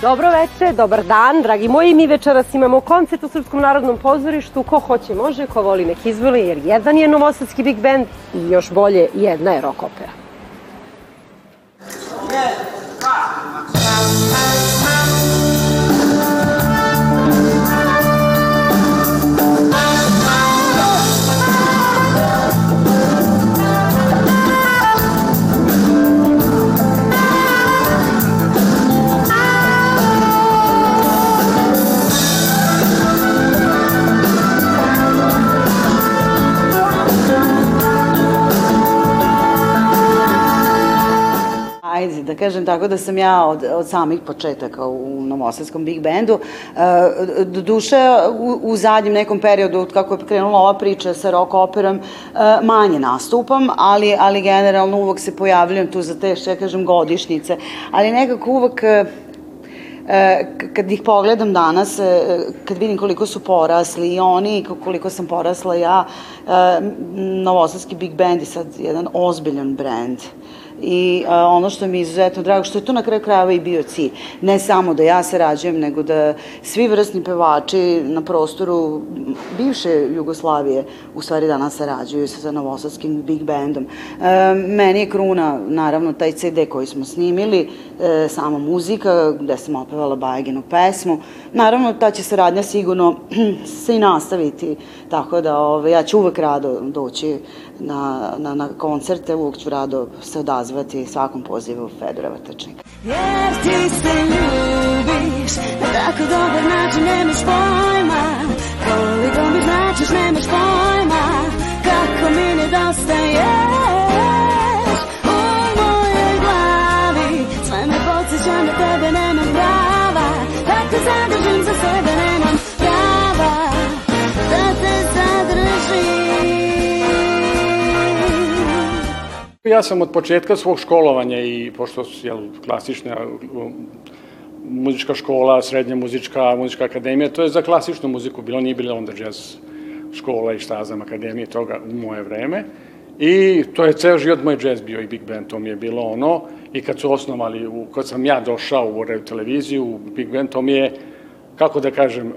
Dobro veče, dobar dan, dragi moji. Mi večeras imamo koncert u Srpskom narodnom pozorištu. Ko hoće može, ko voli nek izvoli, jer jedan je novosadski big band i još bolje jedna je rock opera. ajde, kažem tako da sam ja od, od samih početaka u Novosadskom Big Bandu. E, do duše, u, u zadnjem nekom periodu, kako je krenula ova priča sa rock operom, e, manje nastupam, ali, ali generalno uvek se pojavljam tu za te, što ja kažem, godišnjice. Ali nekako uvek e, kad ih pogledam danas, e, kad vidim koliko su porasli i oni i koliko sam porasla ja, e, Novosadski Big Band je sad jedan ozbiljan brand i a, ono što mi je izuzetno drago, što je to na kraju krajeva i bio cilj. Ne samo da ja sarađujem, nego da svi vrstni pevači na prostoru bivše Jugoslavije u stvari danas sarađuju sa Novosadskim Big Bandom. E, meni je kruna, naravno, taj CD koji smo snimili, e, sama muzika, gde sam opevala Bajeginu pesmu. Naravno, ta će saradnja sigurno se i nastaviti, tako da ove, ja ću uvek rado doći na, na, na koncerte, uvek ću rado se odazvati svakom pozivu Fedora Vrtačnika. Jer ti se ljubiš na tako dobar način nemaš pojma Koliko mi značiš nemaš pojma Ja sam od početka svog školovanja i pošto je klasična muzička škola, srednja muzička, muzička akademija, to je za klasičnu muziku bilo, nije bilo onda jazz škola i šta znam, akademije toga u moje vreme. I to je ceo život moj jazz bio i big band, to mi je bilo ono. I kad su osnovali, u, kad sam ja došao u radio televiziju, u big band, to mi je, kako da kažem,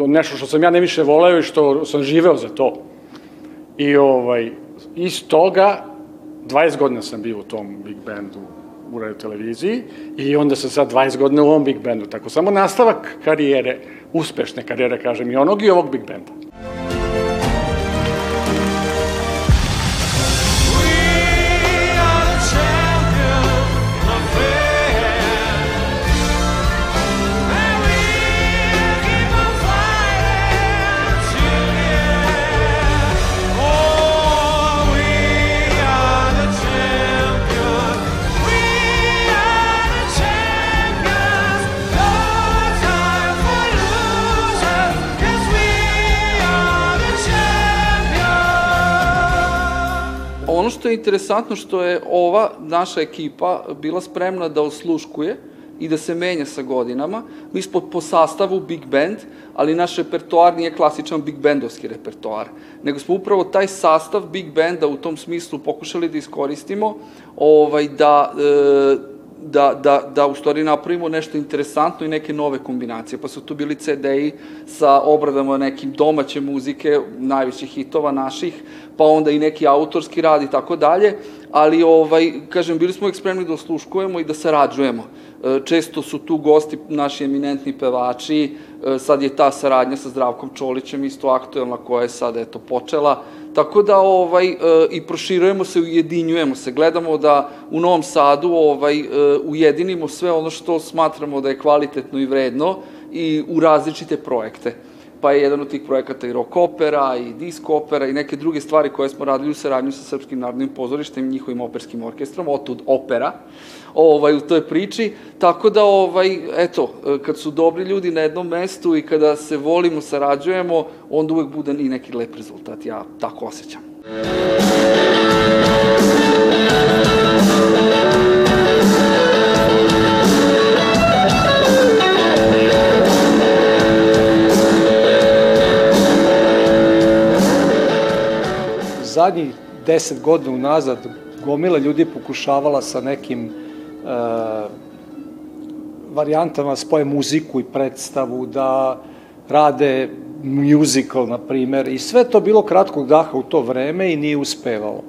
uh, nešto što sam ja ne više voleo i što sam živeo za to. I ovaj, iz toga 20 godina sam bio u tom big bandu u radio televiziji i onda sam sad 20 godina u ovom big bandu. Tako samo nastavak karijere, uspešne karijere, kažem, i onog i ovog big banda. Je interesantno što je ova naša ekipa bila spremna da osluškuje i da se menja sa godinama. Mi smo po sastavu big band, ali naš repertoar nije klasičan big bandovski repertoar, nego smo upravo taj sastav big banda u tom smislu pokušali da iskoristimo, ovaj, da, e, da, da, da u stvari napravimo nešto interesantno i neke nove kombinacije. Pa su tu bili CD-i sa obradama nekim domaće muzike, najvećih hitova naših, pa onda i neki autorski rad i tako dalje, ali ovaj, kažem, bili smo uvijek spremni da osluškujemo i da sarađujemo. E, često su tu gosti naši eminentni pevači, e, sad je ta saradnja sa Zdravkom Čolićem isto aktuelna koja je sad eto počela, Tako da ovaj e, i proširujemo se, ujedinjujemo se, gledamo da u Novom Sadu ovaj ujedinimo sve ono što smatramo da je kvalitetno i vredno i u različite projekte pa je jedan od tih projekata i rock opera, i disk opera, i neke druge stvari koje smo radili u saradnju sa Srpskim narodnim pozorištem i njihovim operskim orkestrom, otud opera, ovaj, u toj priči. Tako da, ovaj, eto, kad su dobri ljudi na jednom mestu i kada se volimo, sarađujemo, onda uvek bude i neki lep rezultat. Ja tako osjećam. Zadnjih deset godina unazad gomila ljudi pokušavala sa nekim uh, varijantama spoje muziku i predstavu, da rade musical, na primer, i sve to bilo kratkog daha u to vreme i nije uspevalo.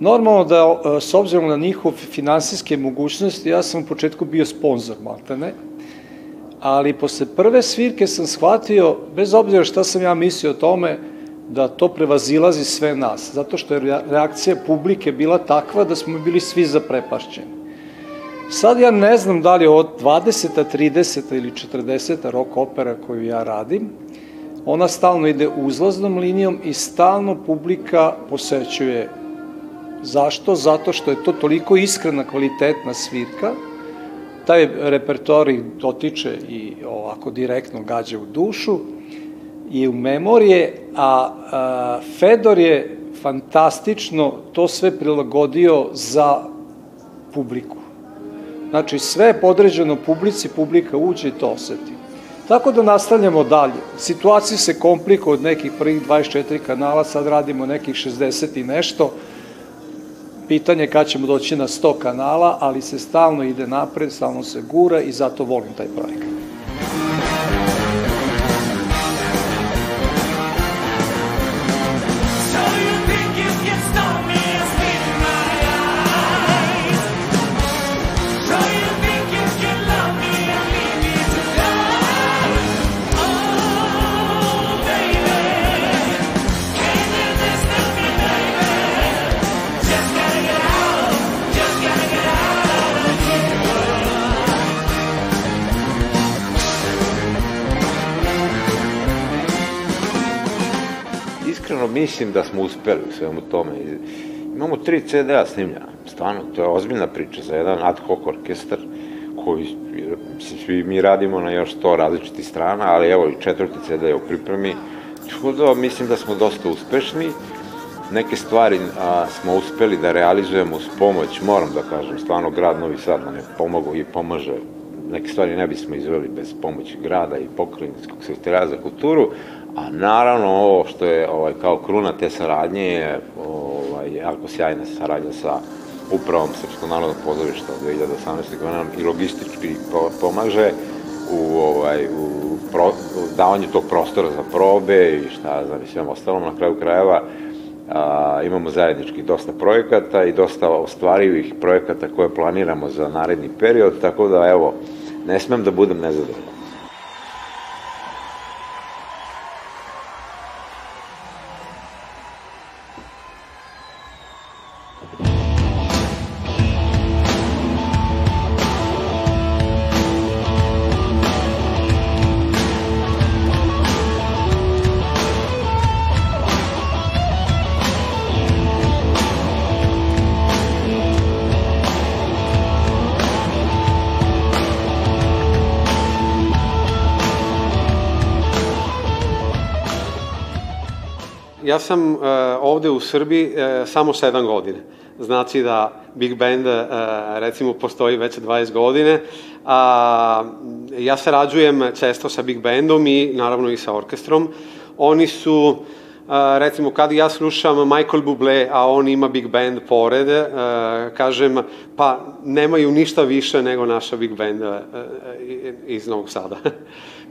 Normalno da, e, s obzirom na njihov finansijske mogućnosti, ja sam u početku bio sponsor, maltene, ali posle prve svirke sam shvatio, bez obzira šta sam ja mislio o tome, da to prevazilazi sve nas, zato što je reakcija publike bila takva da smo bili svi zaprepašćeni. Sad ja ne znam da li od 20. 30. ili 40. rock opera koju ja radim, ona stalno ide uzlaznom linijom i stalno publika posećuje. Zašto? Zato što je to toliko iskrena, kvalitetna svirka, taj repertoar ih dotiče i ovako direktno gađa u dušu i u memorije, a, a Fedor je fantastično to sve prilagodio za publiku. Znači, sve je podređeno publici, publika uđe i to oseti. Tako da nastavljamo dalje. Situacija se komplikuje od nekih prvih 24 kanala, sad radimo nekih 60 i nešto. Pitanje kad ćemo doći na 100 kanala, ali se stalno ide napred, stalno se gura i zato volim taj projekat. Mislim da smo uspeli u svemu tome. Imamo tri CD-a snimljena, stvarno, to je ozbiljna priča za jedan ad hoc orkestar koji svi mi radimo na još sto različitih strana, ali evo i četvrti CD je u pripremi. Tako mislim da smo dosta uspešni. Neke stvari a, smo uspeli da realizujemo s pomoć, moram da kažem, stvarno grad Novi Sad nam je pomogao i pomaže neke stvari ne bismo izveli bez pomoći grada i pokrajinskog sekretara za kulturu, A naravno ovo što je ovaj, kao kruna te saradnje je ovaj, jako sjajna saradnja sa upravom Srpskog narodnog pozorišta od 2018. godina i logistički pomaže u, ovaj, u, pro, u davanju tog prostora za probe i šta znam i svem ostalom. Na kraju krajeva a, imamo zajednički dosta projekata i dosta ostvarivih projekata koje planiramo za naredni period, tako da evo, ne smem da budem nezadovoljan. Ja sam uh, ovde u Srbiji uh, samo 7 godine. Znači da Big Band uh, recimo postoji već 20 godine. A, ja sarađujem često sa Big Bandom i naravno i sa orkestrom. Oni su recimo kad ja slušam Michael Bublé, a on ima big band pored, kažem, pa nemaju ništa više nego naša big band iz Novog Sada.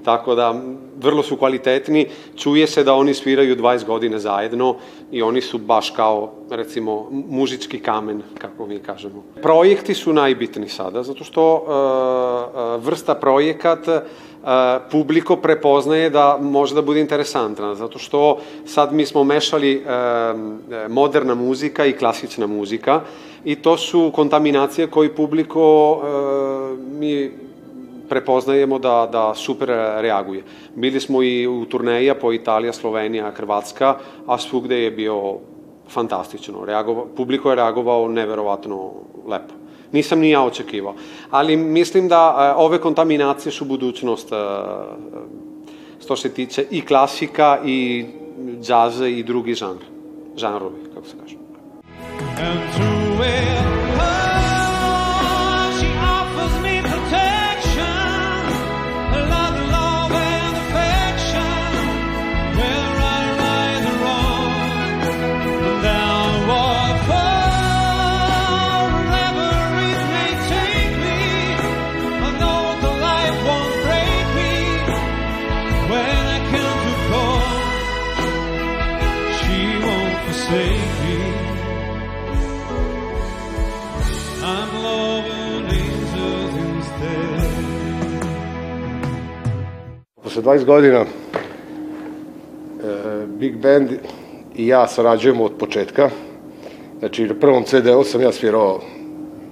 Tako da, vrlo su kvalitetni, čuje se da oni sviraju 20 godine zajedno i oni su baš kao, recimo, mužički kamen, kako mi kažemo. Projekti su najbitni sada, zato što vrsta projekat uh, publiko prepoznaje da može da bude interesantna, zato što sad mi smo mešali uh, moderna muzika i klasična muzika i to su kontaminacije koji publiko uh, mi prepoznajemo da, da super reaguje. Bili smo i u turneja po Italija, Slovenija, Hrvatska, a svugde je bio fantastično. Reagova, publiko je reagovao neverovatno lepo. Nisam ni ja očekivao. Ali mislim da e, ove kontaminacije su budućnost e, što se tiče i klasika i džaza i drugi žanr. Žanrovi, kako se kaže. And through it forsake. I'm loving angels instead. Posle 20 godina e, Big Band i ja sarađujemo od početka. Znači, na prvom CD-u sam ja svirao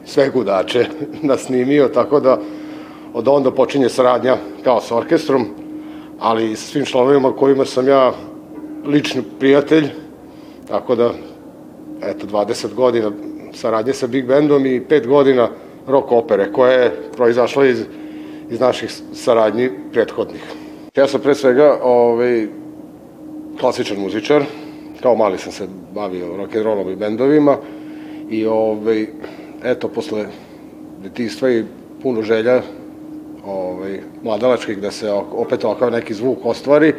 sve gudače, nasnimio, tako da od onda počinje saradnja kao sa orkestrom, ali i sa svim članovima kojima sam ja lični prijatelj, tako da, eto, 20 godina saradnje sa Big Bandom i 5 godina rock opere, koja je proizašla iz, iz naših saradnji prethodnih. Ja sam pre svega ovaj, klasičan muzičar, kao mali sam se bavio rock'n'rollom i bendovima i ovaj, eto, posle detinstva i puno želja ovaj, mladalačkih da se opet ovakav neki zvuk ostvari,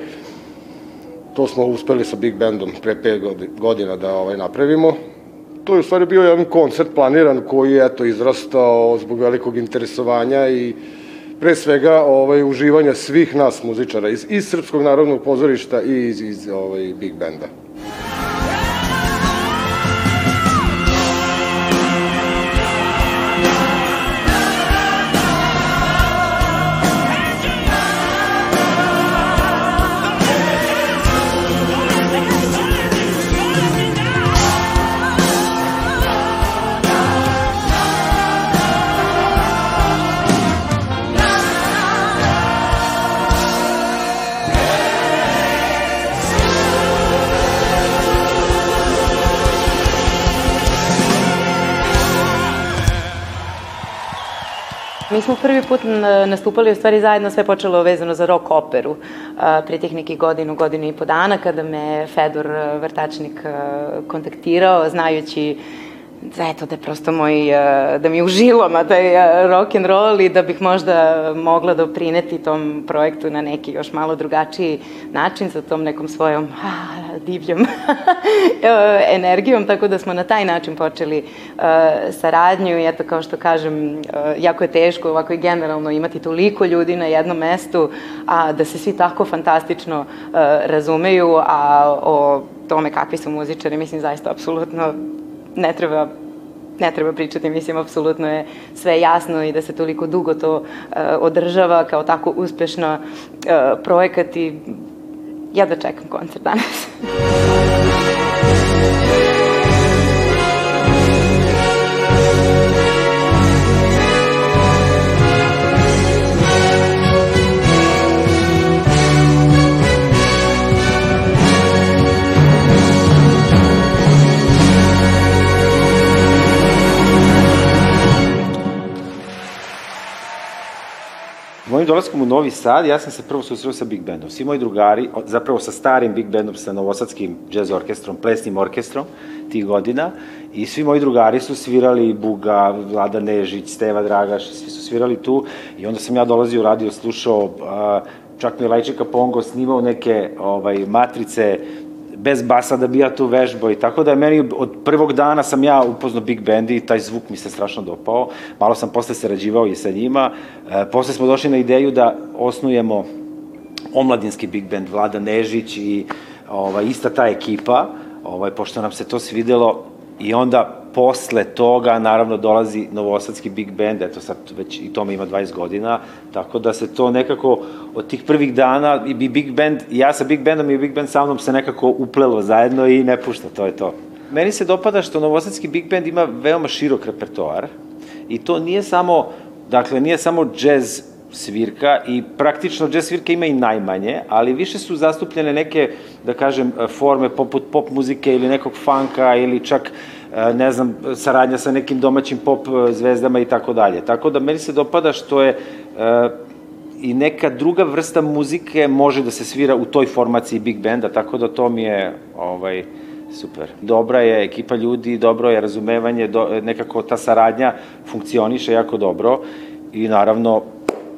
to smo uspeli sa Big Bandom pre 5 godina da ovaj, napravimo. To je u stvari bio jedan koncert planiran koji je eto izrastao zbog velikog interesovanja i pre svega ovaj uživanja svih nas muzičara iz, iz Srpskog narodnog pozorišta i iz, iz ovaj Big Banda. Smo prvi put nastupali u stvari zajedno, sve počelo vezano za rock operu pre tih nekih godinu, godinu i po dana, kada me Fedor Vrtačnik kontaktirao, znajući eto da je prosto moj, da mi je užiloma taj rock and roll i da bih možda mogla doprineti tom projektu na neki još malo drugačiji način sa tom nekom svojom a, divljom energijom, tako da smo na taj način počeli saradnju i eto kao što kažem, jako je teško ovako i generalno imati toliko ljudi na jednom mestu, a da se svi tako fantastično razumeju, a o tome kakvi su muzičari, mislim zaista apsolutno ne treba ne treba pričati, mislim, apsolutno je sve jasno i da se toliko dugo to uh, održava kao tako uspešno uh, projekat i ja da čekam koncert danas. Dolaskom u Novi Sad, ja sam se prvo susreo sa Big Bandom. Svi moji drugari, zapravo sa starim Big Bandom, sa Novosadskim jazz orkestrom, plesnim orkestrom tih godina, i svi moji drugari su svirali Buga, Vlada Nežić, Steva Dragaš, svi su svirali tu, i onda sam ja dolazio u radio, slušao, čak mi je Lajčeka Pongo snimao neke ovaj, matrice bez basa da bi ja tu vežbao i tako da meni od prvog dana sam ja upoznao Big Band i taj zvuk mi se strašno dopao. Malo sam posle sarađivao i sa njima. E, posle smo došli na ideju da osnujemo omladinski Big Band, Vlada Nežić i ovaj, ista ta ekipa, ovaj, pošto nam se to svidelo i onda posle toga naravno dolazi Novosadski Big Band, eto sad već i tome ima 20 godina, tako da se to nekako od tih prvih dana i Big Band, ja sa Big Bandom i Big Band sa mnom se nekako uplelo zajedno i ne pušta, to je to. Meni se dopada što Novosadski Big Band ima veoma širok repertoar i to nije samo, dakle, nije samo jazz svirka i praktično jazz svirka ima i najmanje, ali više su zastupljene neke, da kažem, forme poput pop muzike ili nekog funka ili čak e, ne znam, saradnja sa nekim domaćim pop e, zvezdama i tako dalje. Tako da meni se dopada što je e, i neka druga vrsta muzike može da se svira u toj formaciji big benda, tako da to mi je ovaj, super. Dobra je ekipa ljudi, dobro je razumevanje, do, nekako ta saradnja funkcioniše jako dobro i naravno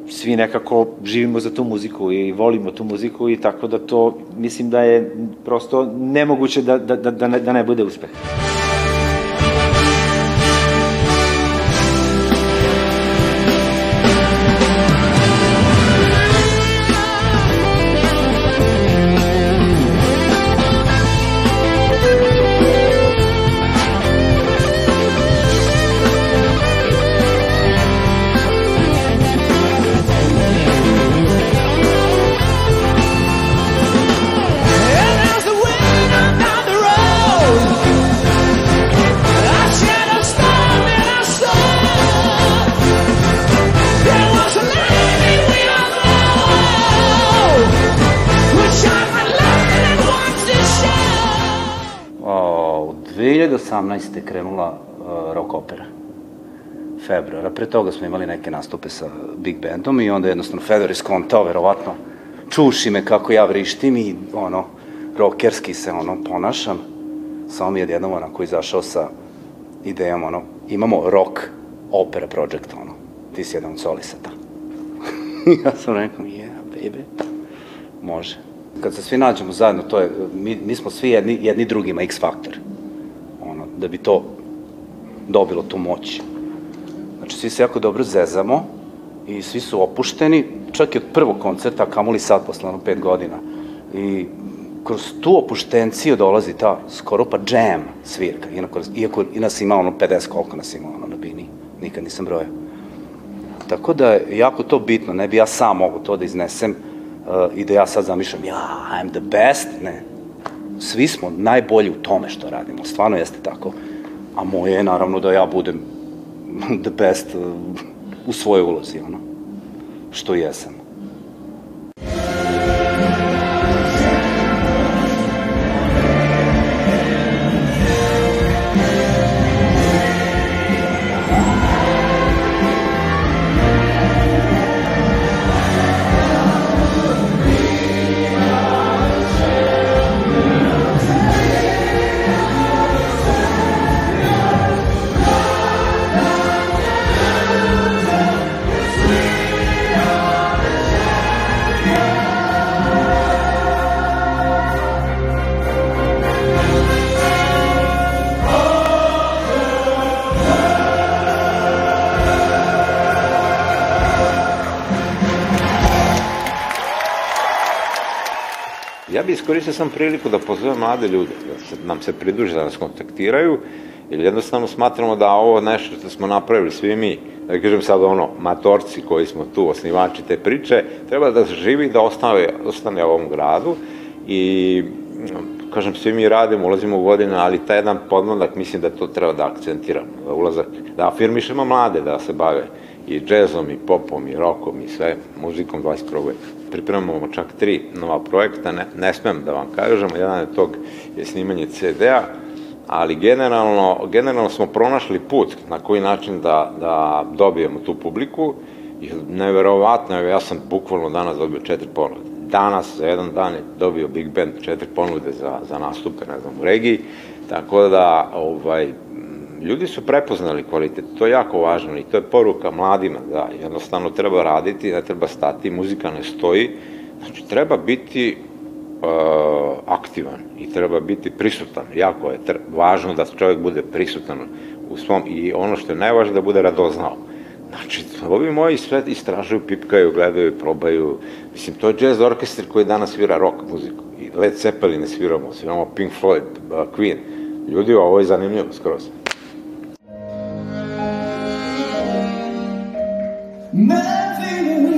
svi nekako živimo za tu muziku i volimo tu muziku i tako da to mislim da je prosto nemoguće da, da, da, da, ne, da ne bude uspeh. 2018. krenula uh, rock opera. Februara. Pre toga smo imali neke nastupe sa Big Bandom i onda jednostavno Fedor je skontao, verovatno, čuši me kako ja vrištim i ono, rokerski se ono ponašam. Samo mi je jednom onako izašao sa idejom, ono, imamo rock opera project, ono, ti si jedan solisata. ja sam rekao, yeah, baby, može. Kad se svi nađemo zajedno, to je, mi, mi smo svi jedni, jedni drugima X faktor. Da bi to dobilo tu moć. Znači, svi se jako dobro zezamo i svi su opušteni, čak i od prvog koncerta, kamoli sad, posle ono pet godina. I kroz tu opuštenciju dolazi ta skoro pa jam svirka, iako, iako i nas ima ono 50 koliko nas ima ono na bini, nikad nisam brojao. Tako da je jako to bitno, ne bi ja sam mogu to da iznesem uh, i da ja sad zamišljam, ja, I'm the best, ne. Svi smo najbolji u tome što radimo, stvarno jeste tako. A moje je naravno da ja budem the best uh, u svojoj ulozi, ono, što jesam. Iskoristio sam priliku da pozovem mlade ljude, da se, nam se pridruže, da nas kontaktiraju, jer jednostavno smatramo da ovo nešto što smo napravili svi mi, da kažem sad ono, matorci koji smo tu, osnivači te priče, treba da živi, da ostane, ostane u ovom gradu i kažem, svi mi radimo, ulazimo u godine, ali taj jedan podmladak, mislim da to treba da akcentiramo, da ulazak, da afirmišemo mlade da se bave i džezom, i popom, i rokom, i sve, muzikom 21. veka. Pripremamo čak tri nova projekta, ne, ne smem da vam kažem, jedan je tog je snimanje CD-a, ali generalno, generalno smo pronašli put na koji način da, da dobijemo tu publiku i neverovatno, ja sam bukvalno danas dobio četiri ponude. Danas, za jedan dan je dobio Big Band četiri ponude za, za nastupe, ne znam, u regiji, tako da, ovaj, ljudi su prepoznali kvalitet, to je jako važno i to je poruka mladima, da jednostavno treba raditi, ne treba stati, muzika ne stoji, znači treba biti uh, aktivan i treba biti prisutan, jako je važno da čovjek bude prisutan u svom i ono što je najvažnije da bude radoznao. Znači, ovi moji sve istražuju, pipkaju, gledaju, probaju. Mislim, to je jazz orkestar koji danas svira rock muziku. I Led Zeppelin ne sviramo, sviramo Pink Floyd, uh, Queen. Ljudi, ovo je zanimljivo skroz. Nothing